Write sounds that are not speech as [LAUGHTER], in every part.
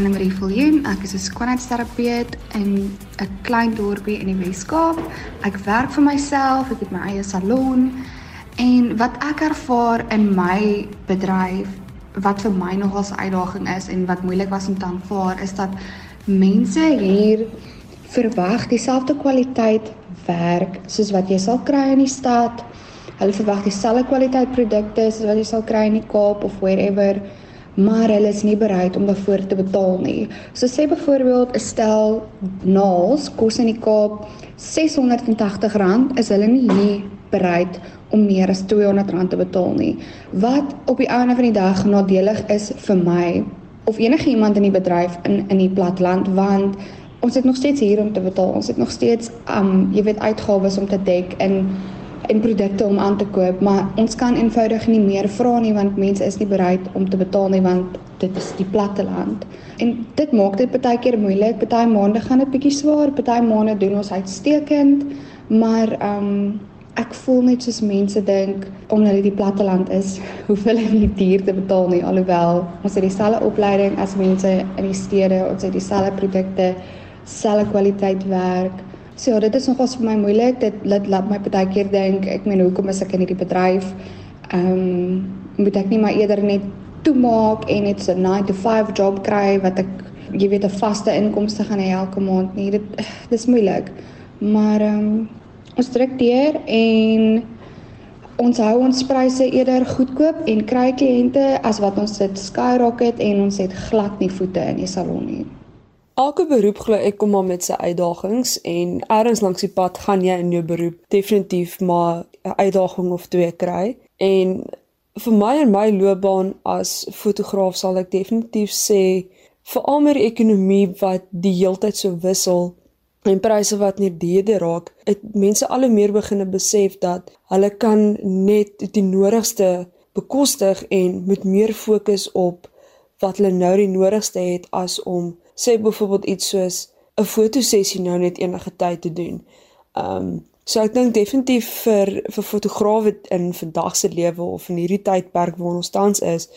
Annelie Viljoen. Ek is 'n skoonheidsterapeut in 'n klein dorpie in die Wes-Kaap. Ek werk vir myself, ek het my eie salon en wat ek ervaar in my bedryf wat vir my nogals 'n uitdaging is en wat moeilik was om te aanvaar is dat mense hier verwag dieselfde kwaliteit werk soos wat jy sal kry in die stad. Hulle verwag dieselfde kwaliteit produkte soos wat jy sal kry in die Kaap of wherever maar hulle is nie bereid om daarvoor te betaal nie. So sê byvoorbeeld 'n stel naals kos in die Kaap R680, is hulle nie hier bereid om meer as R200 te betaal nie. Wat op die einde van die dag nadelig is vir my of enige iemand in die bedryf in in die platteland want ons het nog steeds hier om te betaal. Ons het nog steeds um jy weet uitgawes om te dek in en produkte om aan te koop, maar ons kan eenvoudig nie meer vra nie want mense is nie bereid om te betaal nie want dit is die platte land. En dit maak dit baie keer moeilik. Party maande gaan dit bietjie swaar, party maande doen ons uitstekend, maar ehm um, ek voel net soos mense dink omdat dit die platte land is, [LAUGHS] hoef hulle nie duur te betaal nie alhoewel ons het dieselfde opleiding as mense in die stede, ons het dieselfde produkte, selfde kwaliteit werk. So dit is nogals vir my moeilik. Dit laat laat my baie keer dink, ek meen hoekom is ek in hierdie bedryf? Ehm um, moet ek nie maar eerder net toemaak en net 'n 9 to 5 job kry wat ek jy weet 'n vaste inkomste gaan hê elke maand nie. Dit [SIGHS] dis moeilik. Maar ehm um, ons druk deur en ons hou ons pryse eerder goedkoop en kry kliënte as wat ons dit skyrocket en ons het glad nie voete in die salon nie. Elke beroep glo ek kom maar met sy uitdagings en ergens langs die pad gaan jy in jou beroep definitief maar 'n uitdaging of twee kry. En vir my en my loopbaan as fotograaf sal ek definitief sê veral met die ekonomie wat die heeltyd so wissel en pryse wat nie dede raak, het mense al hoe meer begine besef dat hulle kan net die nodigste bekostig en moet meer fokus op wat hulle nou die nodigste het as om sê byvoorbeeld iets soos 'n fotosessie nou net enige tyd te doen. Ehm um, so ek dink definitief vir vir fotograwe in vandag se lewe of in hierdie tydperk waar ons tans is,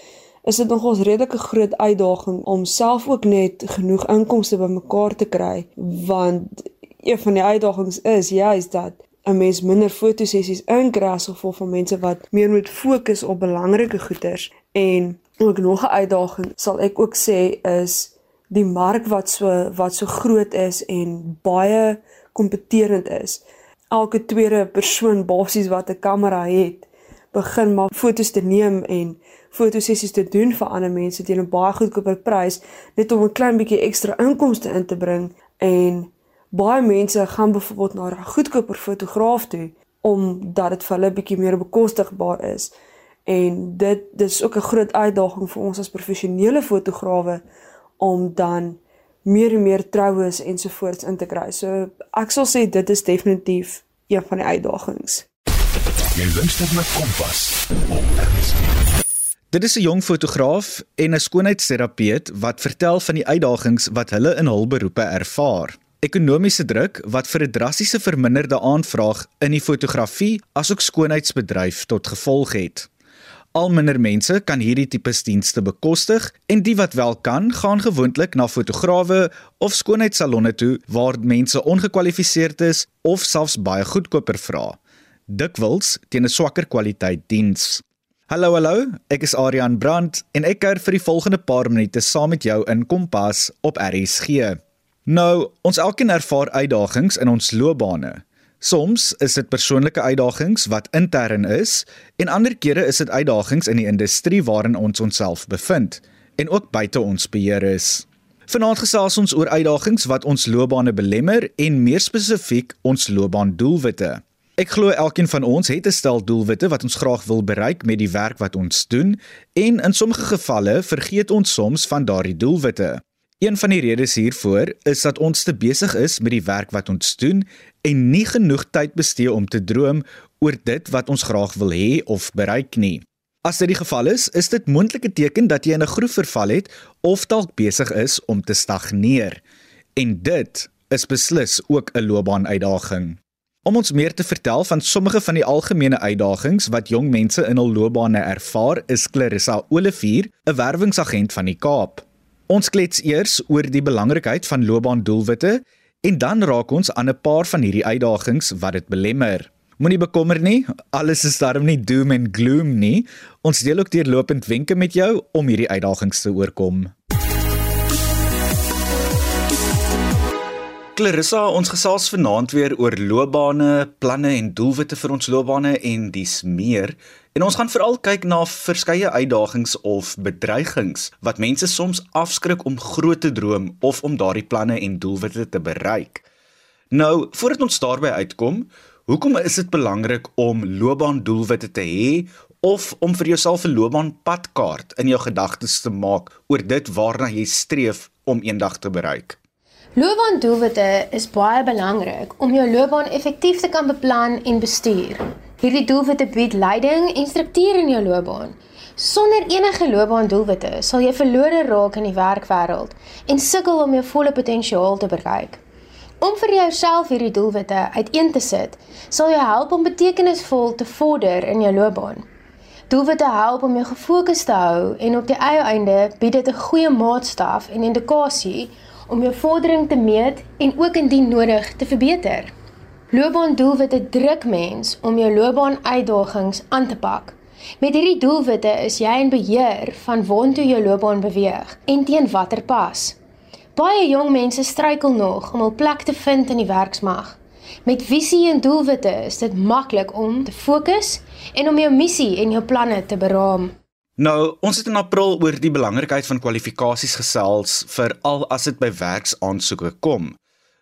is dit nogals redelike groot uitdaging om self ook net genoeg inkomste bymekaar te kry want een van die uitdagings is juist dat 'n mens minder fotosessies inkry as gevolg van mense wat meer moet fokus op belangrike goeders en ook nog 'n uitdaging sal ek ook sê is die mark wat so wat so groot is en baie kompeterend is. Elke tweede persoon basies wat 'n kamera het, begin maar fotos te neem en fotosessies te doen vir ander mense teen 'n baie goedkoper prys net om 'n klein bietjie ekstra inkomste in te bring en baie mense gaan byvoorbeeld na 'n goedkoper fotograaf toe omdat dit vir hulle bietjie meer bekostigbaar is. En dit dis ook 'n groot uitdaging vir ons as professionele fotograwe om dan meer en meer troues ensovoorts in te kry. So ek sal sê dit is definitief een van die uitdagings. Jy luister na Kompas. Dit is 'n jong fotograaf en 'n skoonheidsterapeut wat vertel van die uitdagings wat hulle in hul beroepe ervaar. Ekonomiese druk wat vir 'n drastiese verminderde aanvraag in die fotografie asook skoonheidsbedryf tot gevolg het. Al minder mense kan hierdie tipe dienste bekostig en die wat wel kan, gaan gewoonlik na fotograwe of skoonheidssalonne toe waar mense ongekwalifiseerd is of selfs baie goedkoper vra. Dikwels teen 'n swakker kwaliteit diens. Hallo hallo, ek is Adrian Brandt en ek kuier vir die volgende paar minute saam met jou in Kompas op RSG. Nou, ons elkeen ervaar uitdagings in ons loopbane. Soms is dit persoonlike uitdagings wat intern is en ander kere is dit uitdagings in die industrie waarin ons onsself bevind en ook buite ons beheer is. Vanaand gesels ons oor uitdagings wat ons loopbane belemmer en meer spesifiek ons loopbaandoelwitte. Ek glo elkeen van ons het 'n stel doelwitte wat ons graag wil bereik met die werk wat ons doen en in sommige gevalle vergeet ons soms van daardie doelwitte. Een van die redes hiervoor is dat ons te besig is met die werk wat ons doen en nie genoeg tyd bestee om te droom oor dit wat ons graag wil hê of bereik nie. As dit die geval is, is dit moontlike teken dat jy in 'n groef verval het of dalk besig is om te stagneer. En dit is beslis ook 'n loopbaanuitdaging. Om ons meer te vertel van sommige van die algemene uitdagings wat jong mense in hul loopbane ervaar, is Clarissa Olivier, 'n werwingsagent van die Kaap. Ons klets eers oor die belangrikheid van loopbaandoelwitte en dan raak ons aan 'n paar van hierdie uitdagings wat dit belemmer. Moenie bekommer nie, alles is darm nie doom en gloom nie. Ons deel ook deurlopend wenke met jou om hierdie uitdagings te oorkom. Clarissa, ons gesels vanaand weer oor loopbane, planne en doelwitte vir ons loopbane en dis meer. En ons gaan veral kyk na verskeie uitdagings of bedreigings wat mense soms afskrik om groot te droom of om daardie planne en doelwitte te bereik. Nou, voordat ons daarby uitkom, hoekom is dit belangrik om loopbaandoelwitte te hê of om vir jouself 'n loopbaanpadkaart in jou gedagtes te maak oor dit waarna jy streef om eendag te bereik? Loopbaandoelwitte is baie belangrik om jou loopbaan effektief te kan beplan en bestuur. Hierdie doelwitte bied leiding en struktuur in jou loopbaan. Sonder enige loopbaandoelwitte sal jy verlore raak in die werkswêreld en sukkel om jou volle potensiaal te bereik. Om vir jouself hierdie doelwitte uiteen te sit, sal jou help om betekenisvol te vorder in jou loopbaan. Doelwitte help om jou gefokus te hou en op die eie einde bied dit 'n goeie maatstaf en indikasie om jou vordering te meet en ook indien nodig te verbeter. Loopbaandoelwitte druk mens om jou loopbaanuitdagings aan te pak. Met hierdie doelwitte is jy in beheer van waantoe jou loopbaan beweeg en teen watter pas. Baie jong mense struikel nog om hul plek te vind in die werksmag. Met visie en doelwitte is dit maklik om te fokus en om jou missie en jou planne te beraam. Nou, ons het in April oor die belangrikheid van kwalifikasies gesels vir al as dit by werksaansoeke kom.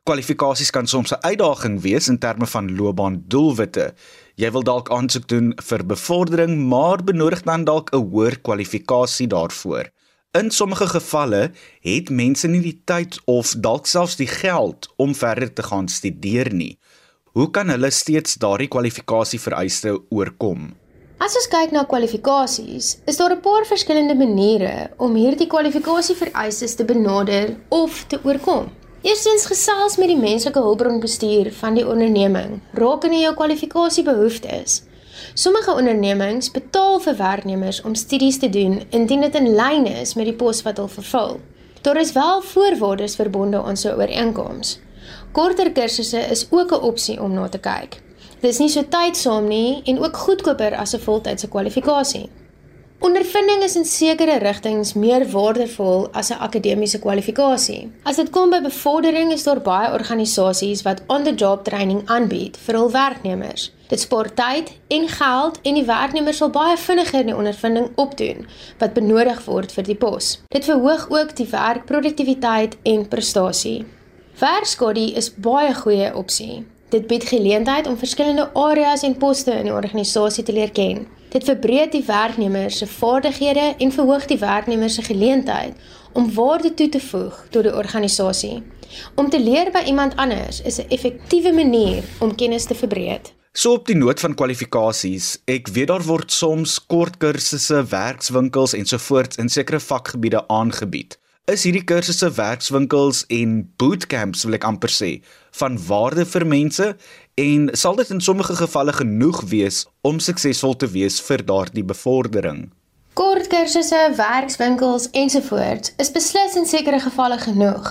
Kwalifikasies kan soms 'n uitdaging wees in terme van loopbaandoelwitte. Jy wil dalk aansoek doen vir bevordering, maar benodig dan dalk 'n hoër kwalifikasie daarvoor. In sommige gevalle het mense nie die tyd of dalk selfs die geld om verder te gaan studeer nie. Hoe kan hulle steeds daardie kwalifikasie vereiste oorkom? As ons kyk na kwalifikasies, is daar 'n paar verskillende maniere om hierdie kwalifikasievereistes te benader of te oorkom. Eerstens gesels met die menslike hulpbronbestuur van die onderneming rakende jou kwalifikasiebehoeftes. Sommige ondernemings betaal vir werknemers om studies te doen indien dit in lyn is met die pos wat hulle vervul. Daar is wel voorwaardes verbonde aan so 'n ooreenkoms. Korter kursusse is ook 'n opsie om na te kyk. Dis nie so tydsaam nie en ook goedkoper as 'n voltydse kwalifikasie. Ondervinding is in sekere rigtings meer waardevol as 'n akademiese kwalifikasie. As dit kom by bevordering, is daar baie organisasies wat on-the-job training aanbied vir hul werknemers. Dit spaar tyd en geld en die werknemer sal baie vinniger die ondervinding opdoen wat benodig word vir die pos. Dit verhoog ook die werkproduktiwiteit en prestasie. Werkskadie is baie goeie opsie. Dit bied geleentheid om verskillende areas en poste in die organisasie te leer ken. Dit verbreek die werknemer se vaardighede en verhoog die werknemer se geleentheid om waarde toe te voeg tot die organisasie. Om te leer by iemand anders is 'n effektiewe manier om kennis te verbreek. So op die noot van kwalifikasies, ek weet daar word soms kort kursusse, werkswinkels en so voort in sekere vakgebiede aangebied is hierdie kursusse werkswinkels en bootcamps wil ek amper sê van waarde vir mense en sal dit in sommige gevalle genoeg wees om suksesvol te wees vir daardie bevordering. Kort kursusse, werkswinkels ensovoorts is beslis in sekere gevalle genoeg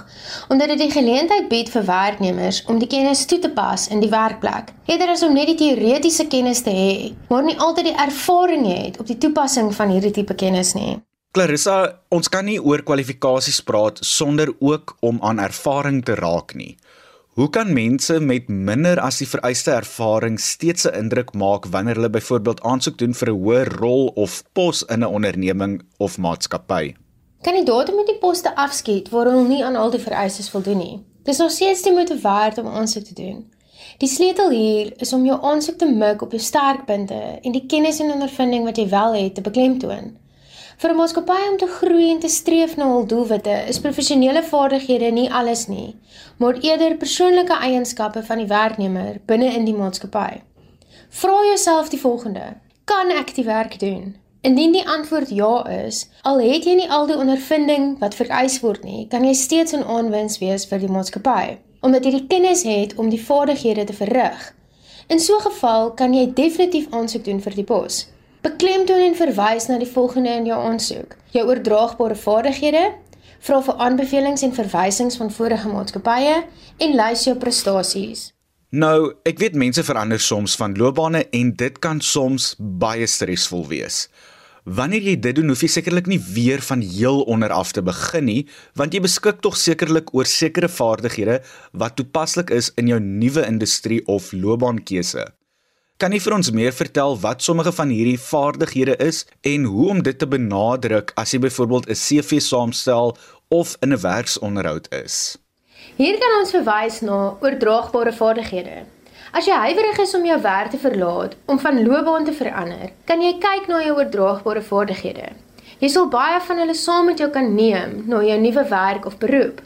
omdat dit die geleentheid bied vir werknemers om die kennis toe te pas in die werkplek. Eerder as om net die teoretiese kennis te hê, maar nie altyd die ervaring het op die toepassing van hierdie tipe kennis nie. Clarissa, ons kan nie oor kwalifikasies praat sonder ook om aan ervaring te raak nie. Hoe kan mense met minder as die vereiste ervaring steeds 'n indruk maak wanneer hulle byvoorbeeld aansoek doen vir 'n hoër rol of pos in 'n onderneming of maatskappy? Kandidaate moet die poste afskiet waar hulle nie aan al die vereistes voldoen nie. Dis nog steeds die moeite werd om aansoek te doen. Die sleutel hier is om jou aansoek te mik op jou sterkpunte en die kennis en ondervinding wat jy wel het te beklemtoon. Vir 'n maatskappy om te groei en te streef na hul doelwitte, is professionele vaardighede nie alles nie, maar eerder persoonlike eienskappe van die werknemer binne in die maatskappy. Vra jouself die volgende: Kan ek die werk doen? Indien die antwoord ja is, al het jy nie al die ondervinding wat vereis word nie, kan jy steeds 'n aanwins wees vir die maatskappy, omdat jy die kennis het om die vaardighede te verrig. In so 'n geval kan jy definitief aansoek doen vir die pos. Beklemtoon en verwys na die volgende in jou aansoek: jou oordraagbare vaardighede, vra vir aanbevelings en verwysings van vorige maatskappye en lys jou prestasies. Nou, ek weet mense verander soms van loopbane en dit kan soms baie stresvol wees. Wanneer jy dit doen, hoef jy sekerlik nie weer van heel onder af te begin nie, want jy beskik tog sekerlik oor sekere vaardighede wat toepaslik is in jou nuwe industrie of loopbaankeuse. Kan jy vir ons meer vertel wat sommige van hierdie vaardighede is en hoe om dit te benadruk as jy byvoorbeeld 'n CV saamstel of in 'n werksonderhoud is? Hier kan ons verwys na oordraagbare vaardighede. As jy huiwerig is om jou werk te verlaat, om van loopbaan te verander, kan jy kyk na jou oordraagbare vaardighede. Jy sal baie van hulle saam met jou kan neem na jou nuwe werk of beroep.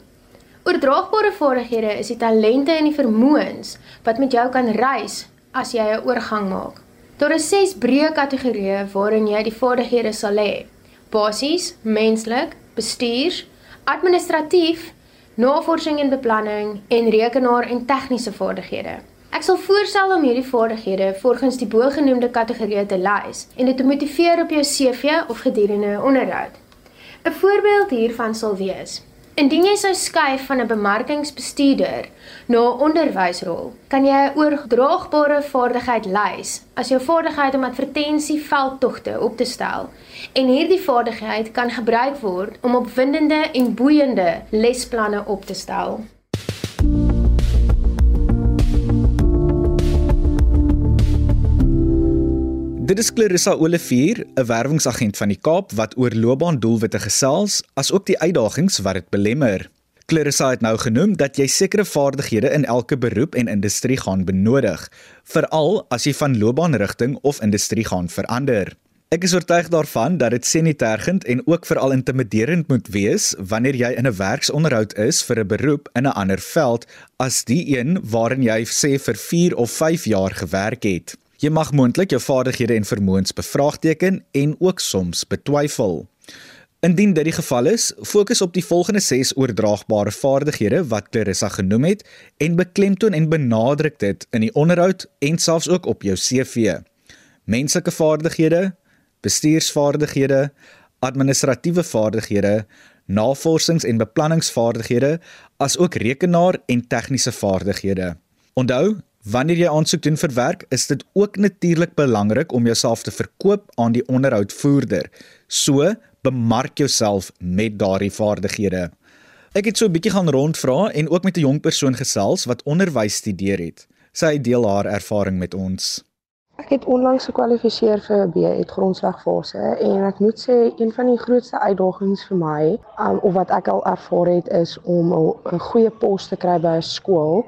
Oordraagbare vaardighede is die talente en die vermoëns wat met jou kan reis as jy 'n oorgang maak. Daar is 6 breë kategorieë waarin jy die vaardighede sal hê. Basies, menslik, bestuurs, administratief, navorsing en beplanning en rekenaar en tegniese vaardighede. Ek sal voorstel om hierdie vaardighede volgens die bogenoemde kategorieë te lys en dit te motiveer op jou CV of gedurende 'n onderhoud. 'n Voorbeeld hiervan sal wees: Indien jy sou skuif van 'n bemarkingsbestuurder na 'n onderwysrol, kan jy 'n oordraagbare vaardigheid lys as jou vaardigheid om advertensieveldtogte op te stel. En hierdie vaardigheid kan gebruik word om opwindende en boeiende lesplanne op te stel. Dit is Clarissa Olivier, 'n werwingsagent van die Kaap wat oor loopbaandoelwitte gesels, asook die uitdagings wat dit belemmer. Clarissa het nou genoem dat jy sekere vaardighede in elke beroep en industrie gaan benodig, veral as jy van loopbaanrigting of industrie gaan verander. Ek is oortuig daarvan dat dit senitergend en ook veral intimiderend moet wees wanneer jy in 'n werksonderhoud is vir 'n beroep in 'n ander veld as die een waarin jy sê vir 4 of 5 jaar gewerk het. Jy mag moontlik jou vaardighede en vermoëns bevraagteken en ook soms betwyfel. Indien dit die geval is, fokus op die volgende 6 oordraagbare vaardighede wat Clarissa genoem het en beklemtoon en benadruk dit in die onderhoud en selfs ook op jou CV. Menslike vaardighede, bestuursvaardighede, administratiewe vaardighede, navorsings- en beplanningsvaardighede, asook rekenaar- en tegniese vaardighede. Onthou, Wanneer jy aansoek doen vir werk, is dit ook natuurlik belangrik om jouself te verkoop aan die onderhoudvoerder. So, bemark jouself met daardie vaardighede. Ek het so 'n bietjie gaan rondvra en ook met 'n jong persoon gesels wat onderwys studeer het. Sy deel haar ervaring met ons. Ek het onlangs gekwalifiseer vir 'n BA grondslagfase en ek moet sê een van die grootste uitdagings vir my, um, of wat ek al ervaar het, is om 'n goeie pos te kry by 'n skool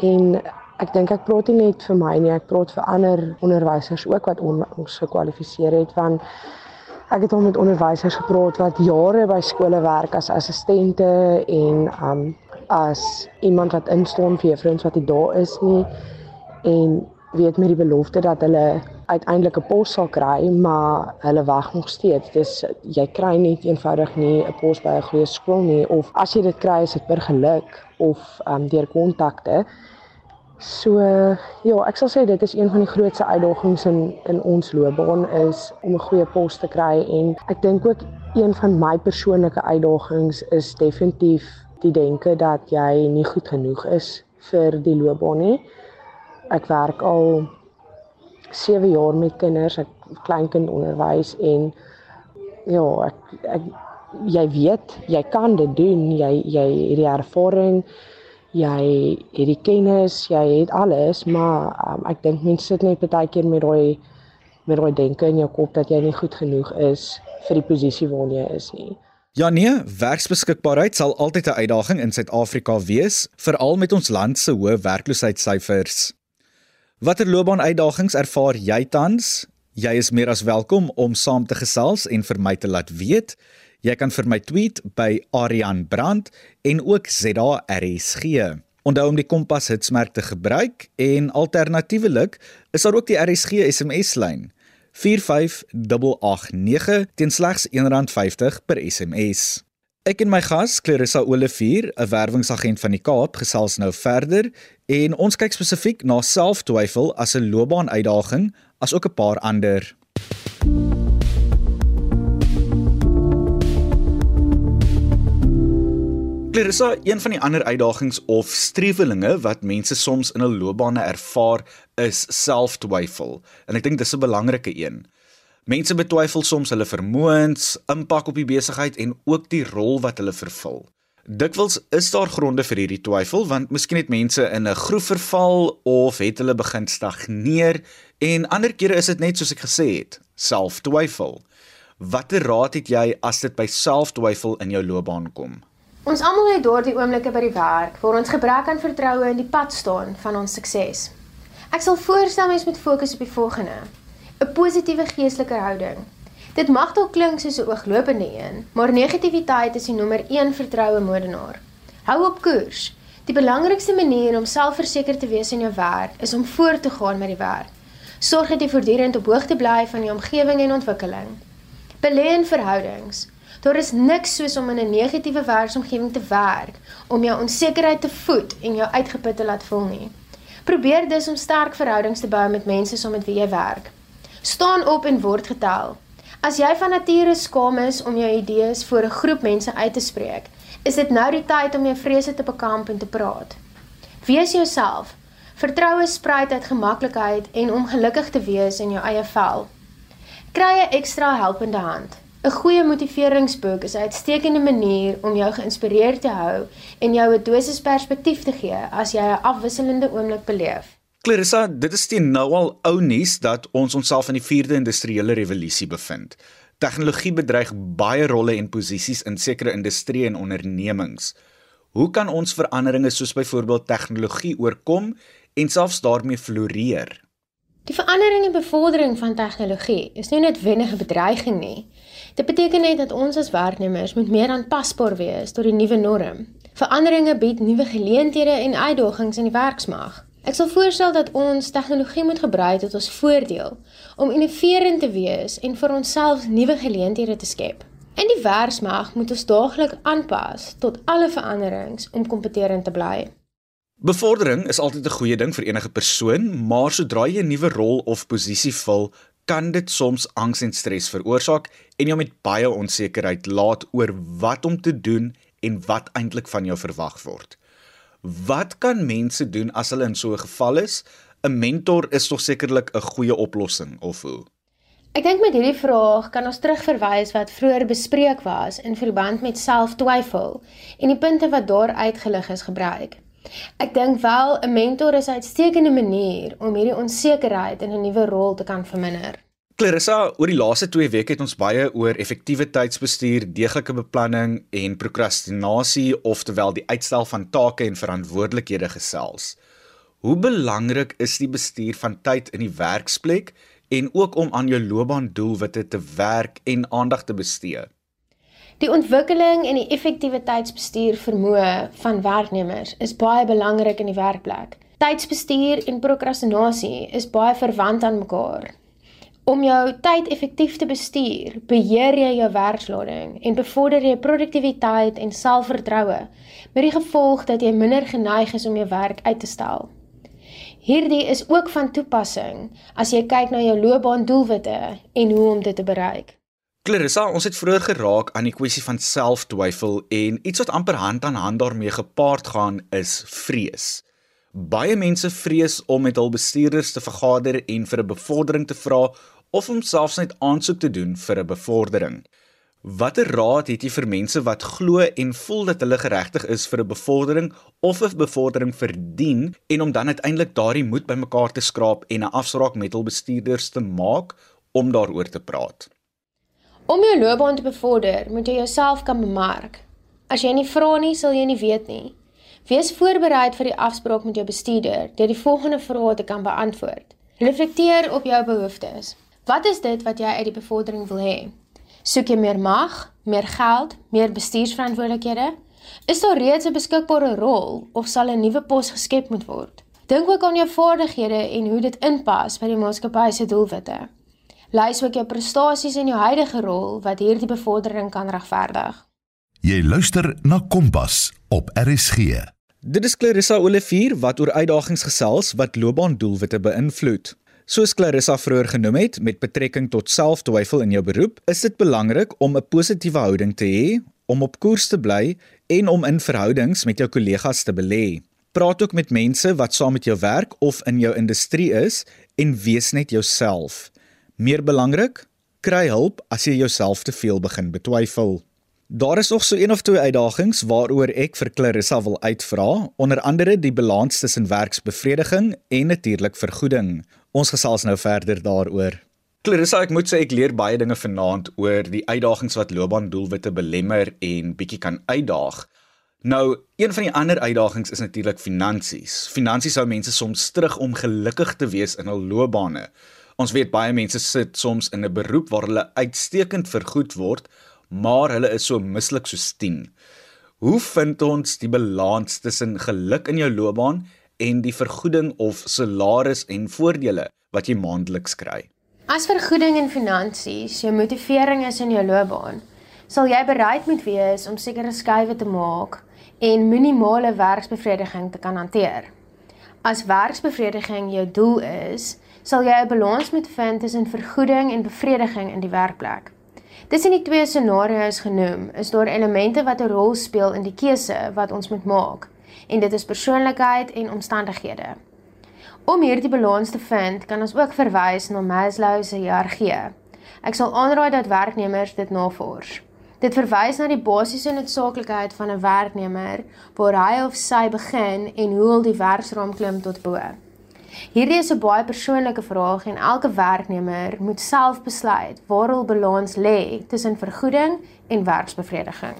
en Ek dink ek praat nie net vir my nie, ek praat vir ander onderwysers ook wat ons gekwalifiseer het van ek het al met onderwysers gepraat wat jare by skole werk as assistente en um as iemand wat instaan vir juffrouens wat nie daar is nie en weet met die belofte dat hulle uiteindelik 'n pos sal kry, maar hulle wag nog steeds. Dis jy kry nie eenvoudig nie 'n pos by 'n goeie skool nie of as jy dit kry is dit per geluk of um deur kontakte. So ja, ek sal sê dit is een van die grootste uitdagings in in ons loopbaan is om 'n goeie pos te kry en ek dink ook een van my persoonlike uitdagings is definitief die denke dat jy nie goed genoeg is vir die loopbaan nie. Ek werk al 7 jaar met kinders, ek kleinkind onderwys en ja, ek ek jy weet, jy kan dit doen, jy jy het die ervaring jy het die kennis, jy het alles, maar um, ek dink mense sit net baie keer met daai met daai denke in jou kop dat jy nie goed genoeg is vir die posisie waarna jy is nie. Ja nee, werksbeskikbaarheid sal altyd 'n uitdaging in Suid-Afrika wees, veral met ons land se hoë werkloosheidssyfers. Watter loopbaanuitdagings ervaar jy tans? Jy is meer as welkom om saam te gesels en vir my te laat weet. Jy kan vir my tweet by Arian Brandt en ook ZARSG. Onthou om die Kompas hitsmerk te gebruik en alternatiefelik is daar ook die RSG SMS lyn 45889 teen slegs R1.50 per SMS. Ek en my gas, Clarissa Olivier, 'n werwingsagent van die Kaap, gesels nou verder en ons kyk spesifiek na selftwyfel as 'n loopbaanuitdaging, asook 'n paar ander. Clarissa, een van die ander uitdagings of strewelinge wat mense soms in hul loopbane ervaar, is selftwyfel. En ek dink dis 'n belangrike een. Mense betwyfel soms hulle vermoëns, impak op die besigheid en ook die rol wat hulle vervul. Dikwels is daar gronde vir hierdie twyfel want miskien het mense in 'n groef verval of het hulle begin stagneer en ander kere is dit net soos ek gesê het, selftwyfel. Watter raad het jy as dit by selftwyfel in jou loopbaan kom? Ons almal het daardie oomblikke by die werk waar ons gebrek aan vertroue in die pad staan van ons sukses. Ek sal voorstel mens moet fokus op die volgende: 'n positiewe geestelike houding. Dit mag dalk klink soos 'n ooglopende een, maar negativiteit is die nommer 1 vertroue moordenaar. Hou op koers. Die belangrikste manier om selfverseker te wees in jou werk is om voort te gaan met die werk. Sorg dat jy voortdurend op hoogte bly van jou omgewing en ontwikkeling. Belê in verhoudings. Daar is niks soos om in 'n negatiewe werksomgewing te werk om jou onsekerheid te voed en jou uitgeput te laat voel nie. Probeer dus om sterk verhoudings te bou met mense saam met wie jy werk. Staan op en word getel. As jy van nature skaam is om jou idees voor 'n groep mense uit te spreek, is dit nou die tyd om jou vrese te bekamp en te praat. Wees jouself. Vertroue spruit uit gemaklikheid en om gelukkig te wees in jou eie vel. Kry 'n ekstra helpende hand. 'n Goeie motiveringsboek is 'n uitstekende manier om jou geïnspireerd te hou en jou 'n dosis perspektief te gee as jy 'n afwisselende oomblik beleef. Clarissa, dit is teen nou al ou nuus dat ons onsself in die 4de industriële revolusie bevind. Tegnologie bedreig baie rolle en posisies in sekere industrieë en ondernemings. Hoe kan ons veranderinge soos byvoorbeeld tegnologie oorkom en selfs daarmee floreer? Die verandering en bevordering van tegnologie is nie net wenige bedreiging nie. Dit beteken net dat ons as werknemers moet meer aanpasbaar wees tot die nuwe norm. Veranderinge bied nuwe geleenthede en uitdagings in die werksmag. Ek sal voorstel dat ons tegnologie moet gebruik tot ons voordeel om innoverend te wees en vir onsself nuwe geleenthede te skep. In die werksmag moet ons daagliks aanpas tot alle veranderings om kompeterend te bly. Bevordering is altyd 'n goeie ding vir enige persoon, maar sodra jy 'n nuwe rol of posisie vul, kan dit soms angs en stres veroorsaak en jou met baie onsekerheid laat oor wat om te doen en wat eintlik van jou verwag word. Wat kan mense doen as hulle in so 'n geval is? 'n Mentor is tog sekerlik 'n goeie oplossing of hoe? Ek dink met hierdie vraag kan ons terugverwys wat vroeër bespreek was in verband met selftwyfel en die punte wat daar uitgelig is gebruik. Ek dink wel 'n mentor is 'n uitstekende manier om hierdie onsekerheid in 'n nuwe rol te kan verminder. Clarissa, oor die laaste 2 weke het ons baie oor effektiewe tydsbestuur, deeglike beplanning en prokrastinasie, oftewel die uitstel van take en verantwoordelikhede gesels. Hoe belangrik is die bestuur van tyd in die werksplek en ook om aan jou loopbaandoelwitte te werk en aandag te bestee? Die ontwikkeling en die effektiwiteitsbestuur vermoë van werknemers is baie belangrik in die werkplek. Tydsbestuur en prokrastinasie is baie verwant aan mekaar. Om jou tyd effektief te bestuur, beheer jy jou werkslading en bevorder jy produktiwiteit en selfvertroue met die gevolg dat jy minder geneig is om jou werk uit te stel. Hierdie is ook van toepassing as jy kyk na jou loopbaandoelwitte en hoe om dit te bereik. Clarissa, ons het vroeër geraak aan die kwessie van selftwyfel en iets wat amper hand aan hand daarmee gepaard gaan is vrees. Baie mense vrees om met hul bestuurders te vergader en vir 'n bevordering te vra of om selfs net aansoek te doen vir 'n bevordering. Watter raad het jy vir mense wat glo en voel dat hulle geregtig is vir 'n bevordering of 'n bevordering verdien en om dan uiteindelik daardie moed bymekaar te skraap en 'n afspraak met hul bestuurders te maak om daaroor te praat? Om jou loopbaan te bevorder, moet jy jouself kan bemark. As jy nie vra nie, sal jy nie weet nie. Wees voorbereid vir die afspraak met jou bestuurder deur die volgende vrae te kan beantwoord. Reflekteer op jou behoeftes. Wat is dit wat jy uit die bevordering wil hê? Soek jy meer mag, meer geld, meer bestuursverantwoordelikhede? Is daar reeds 'n beskikbare rol of sal 'n nuwe pos geskep moet word? Dink ook aan jou vaardighede en hoe dit inpas by die maatskappy se doelwitte. Lys ook jou prestasies in jou huidige rol wat hierdie bevordering kan regverdig. Jy luister na Kompas op RSG. Dit is Clarissa Olivier wat oor uitdagings gesels wat loopbaandoelwitte beïnvloed. Soos Clarissa vroeër genoem het met betrekking tot selftwyfel in jou beroep, is dit belangrik om 'n positiewe houding te hê, om op koers te bly en om in verhoudings met jou kollegas te belê. Praat ook met mense wat saam met jou werk of in jou industrie is en wees net jouself. Meer belangrik, kry hulp as jy jouself te veel begin betwyfel. Daar is nog so een of twee uitdagings waaroor ek vir Clarissa wil uitvra, onder andere die balans tussen werksbevrediging en natuurlik vergoeding. Ons gesels nou verder daaroor. Clarissa, ek moet sê ek leer baie dinge vanaand oor die uitdagings wat loopbaandoelwitte belemmer en bietjie kan uitdaag. Nou, een van die ander uitdagings is natuurlik finansies. Finansies hou mense soms terug om gelukkig te wees in hul loopbane. Ons weet baie mense sit soms in 'n beroep waar hulle uitstekend vergoed word, maar hulle is so mislik soos 10. Hoe vind ons die balans tussen geluk in jou loopbaan en die vergoeding of salaris en voordele wat jy maandeliks kry? As vergoeding en finansies jou motivering is in jou loopbaan, sal jy bereid moet wees om sekere skuwe te maak en minimale werksbevrediging te kan hanteer. As werksbevrediging jou doel is, sal jy 'n balans moet vind tussen vergoeding en bevrediging in die werkplek. Tussen die twee scenario's genoem, is daar elemente wat 'n rol speel in die keuse wat ons moet maak, en dit is persoonlikheid en omstandighede. Om hierdie balans te vind, kan ons ook verwys na Maslow se hiërargie. Ek sal aanraai dat werknemers dit navors. Dit verwys na die basiese noodsaaklikheid van 'n werknemer waar hy of sy begin en hoe hul die werksraam klim tot bo. Hierdie is 'n baie persoonlike vraag en elke werknemer moet self besluit waar hul balans lê tussen vergoeding en werksbevrediging.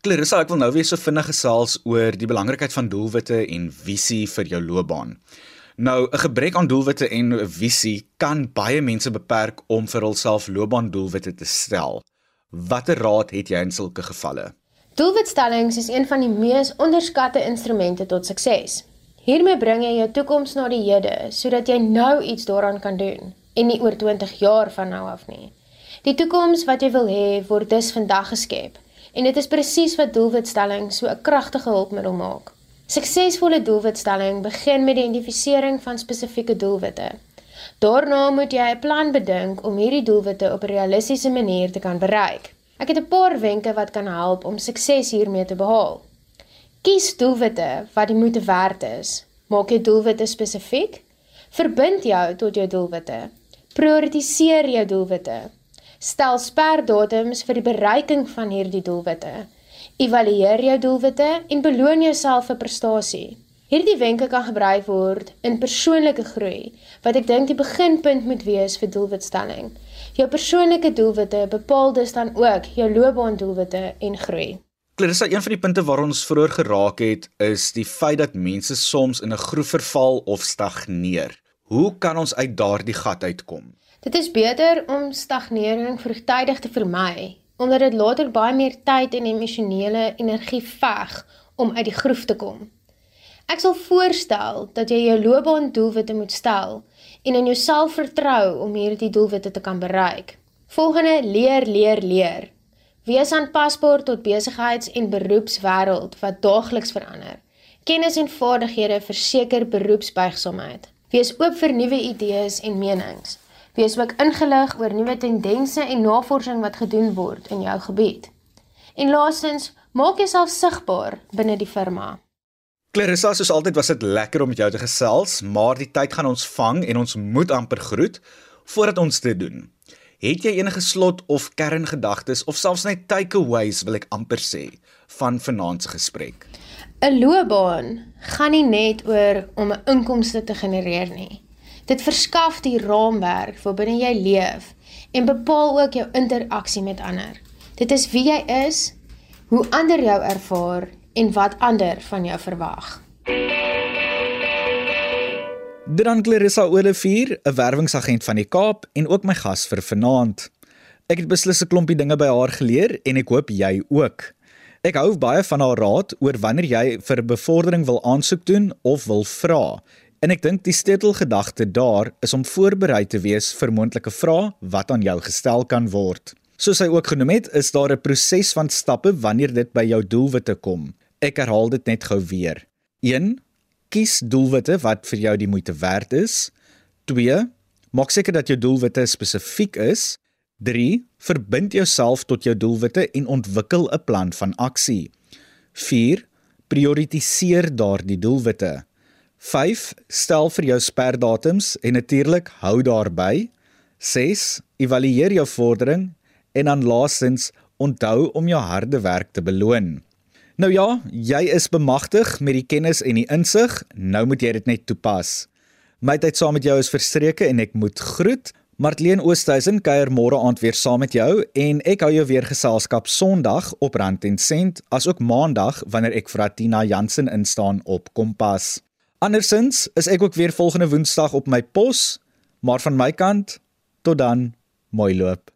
Clarissa, ek wil nou weer so vinnig gesels oor die belangrikheid van doelwitte en visie vir jou loopbaan. Nou, 'n gebrek aan doelwitte en 'n visie kan baie mense beperk om vir hulself loopbaandoelwitte te stel. Watter raad het jy in sulke gevalle? Doelwitstellings is een van die mees onderskatte instrumente tot sukses. Hiermee bring jy jou toekoms na die hede sodat jy nou iets daaraan kan doen en nie oor 20 jaar van nou af nie. Die toekoms wat jy wil hê word dus vandag geskep en dit is presies wat doelwitstelling so 'n kragtige hulpmiddel maak. Suksesvolle doelwitstelling begin met die identifisering van spesifieke doelwitte. Daarna moet jy 'n plan bedink om hierdie doelwitte op 'n realistiese manier te kan bereik. Ek het 'n paar wenke wat kan help om sukses hiermee te behaal. Kies doelwitte wat die moeite werd is. Maak jou doelwitte spesifiek. Verbind jou tot jou doelwitte. Prioritiseer jou doelwitte. Stel sperdatums vir die bereiking van hierdie doelwitte. Evalueer jou doelwitte en beloon jouself vir prestasie. Hierdie wenke kan gebruik word in persoonlike groei, wat ek dink die beginpunt moet wees vir doelwitstelling. Jou persoonlike doelwitte bepaal dus dan ook jou loopbaandoelwitte en groei. Clarissa, een van die punte waar ons vroeër geraak het, is die feit dat mense soms in 'n groef verval of stagneer. Hoe kan ons uit daardie gat uitkom? Dit is beter om stagnering vroegtydig te vermy, omdat dit later baie meer tyd en emosionele energie veg om uit die groef te kom. Ek sal voorstel dat jy jou loopbaandoelwitte moet stel en in jouself vertrou om hierdie doelwitte te kan bereik. Volgende leer, leer, leer. Wees aanpasbaar tot besigheids- en beroepswêreld wat daagliks verander. Kennis en vaardighede verseker beroepsbuigsaamheid. Wees oop vir nuwe idees en menings. Wees ook ingelig oor nuwe tendense en navorsing wat gedoen word in jou gebied. En laastens, maak jouself sigbaar binne die firma. Clarissa, soos altyd was dit lekker om met jou te gesels, maar die tyd gaan ons vang en ons moet amper groet voordat ons dit doen. Het jy enige slot of kerngedagtes of selfs net takeaways wil ek amper sê van vanaand se gesprek? 'n Loopbaan gaan nie net oor om 'n inkomste te genereer nie. Dit verskaf die raamwerk waarbinne jy leef en bepaal ook jou interaksie met ander. Dit is wie jy is, hoe ander jou ervaar en wat ander van jou verwag. Dan Clarissa Olivier, 'n werwingsagent van die Kaap en ook my gas vir vanaand. Ek het beslis 'n klompie dinge by haar geleer en ek hoop jy ook. Ek hou baie van haar raad oor wanneer jy vir 'n bevordering wil aansoek doen of wil vra. En ek dink die sleutelgedagte daar is om voorberei te wees vir moontlike vrae wat aan jou gestel kan word. Soos hy ook genoem het, is daar 'n proses van stappe wanneer dit by jou doelwitte kom. Ek herhaal dit net gou weer. 1 kies doelwitte wat vir jou die moeite werd is. 2. Maak seker dat jou doelwitte spesifiek is. 3. Verbind jouself tot jou doelwitte en ontwikkel 'n plan van aksie. 4. Prioritiseer daardie doelwitte. 5. Stel vir jou sperdatums en natuurlik hou daarby. 6. Evalueer jou vordering en dan laastens onthou om jou harde werk te beloon. Nou ja, jy is bemagtig met die kennis en die insig, nou moet jy dit net toepas. My tyd saam met jou is verstreke en ek moet groet. Martleen Oosthuizen kuier môre aand weer saam met jou en ek hou jou weer geselskap Sondag op Rand en Sent asook Maandag wanneer ek vir Atina Jansen instaan op Kompas. Andersins is ek ook weer volgende Woensdag op my pos, maar van my kant tot dan, mooi loop.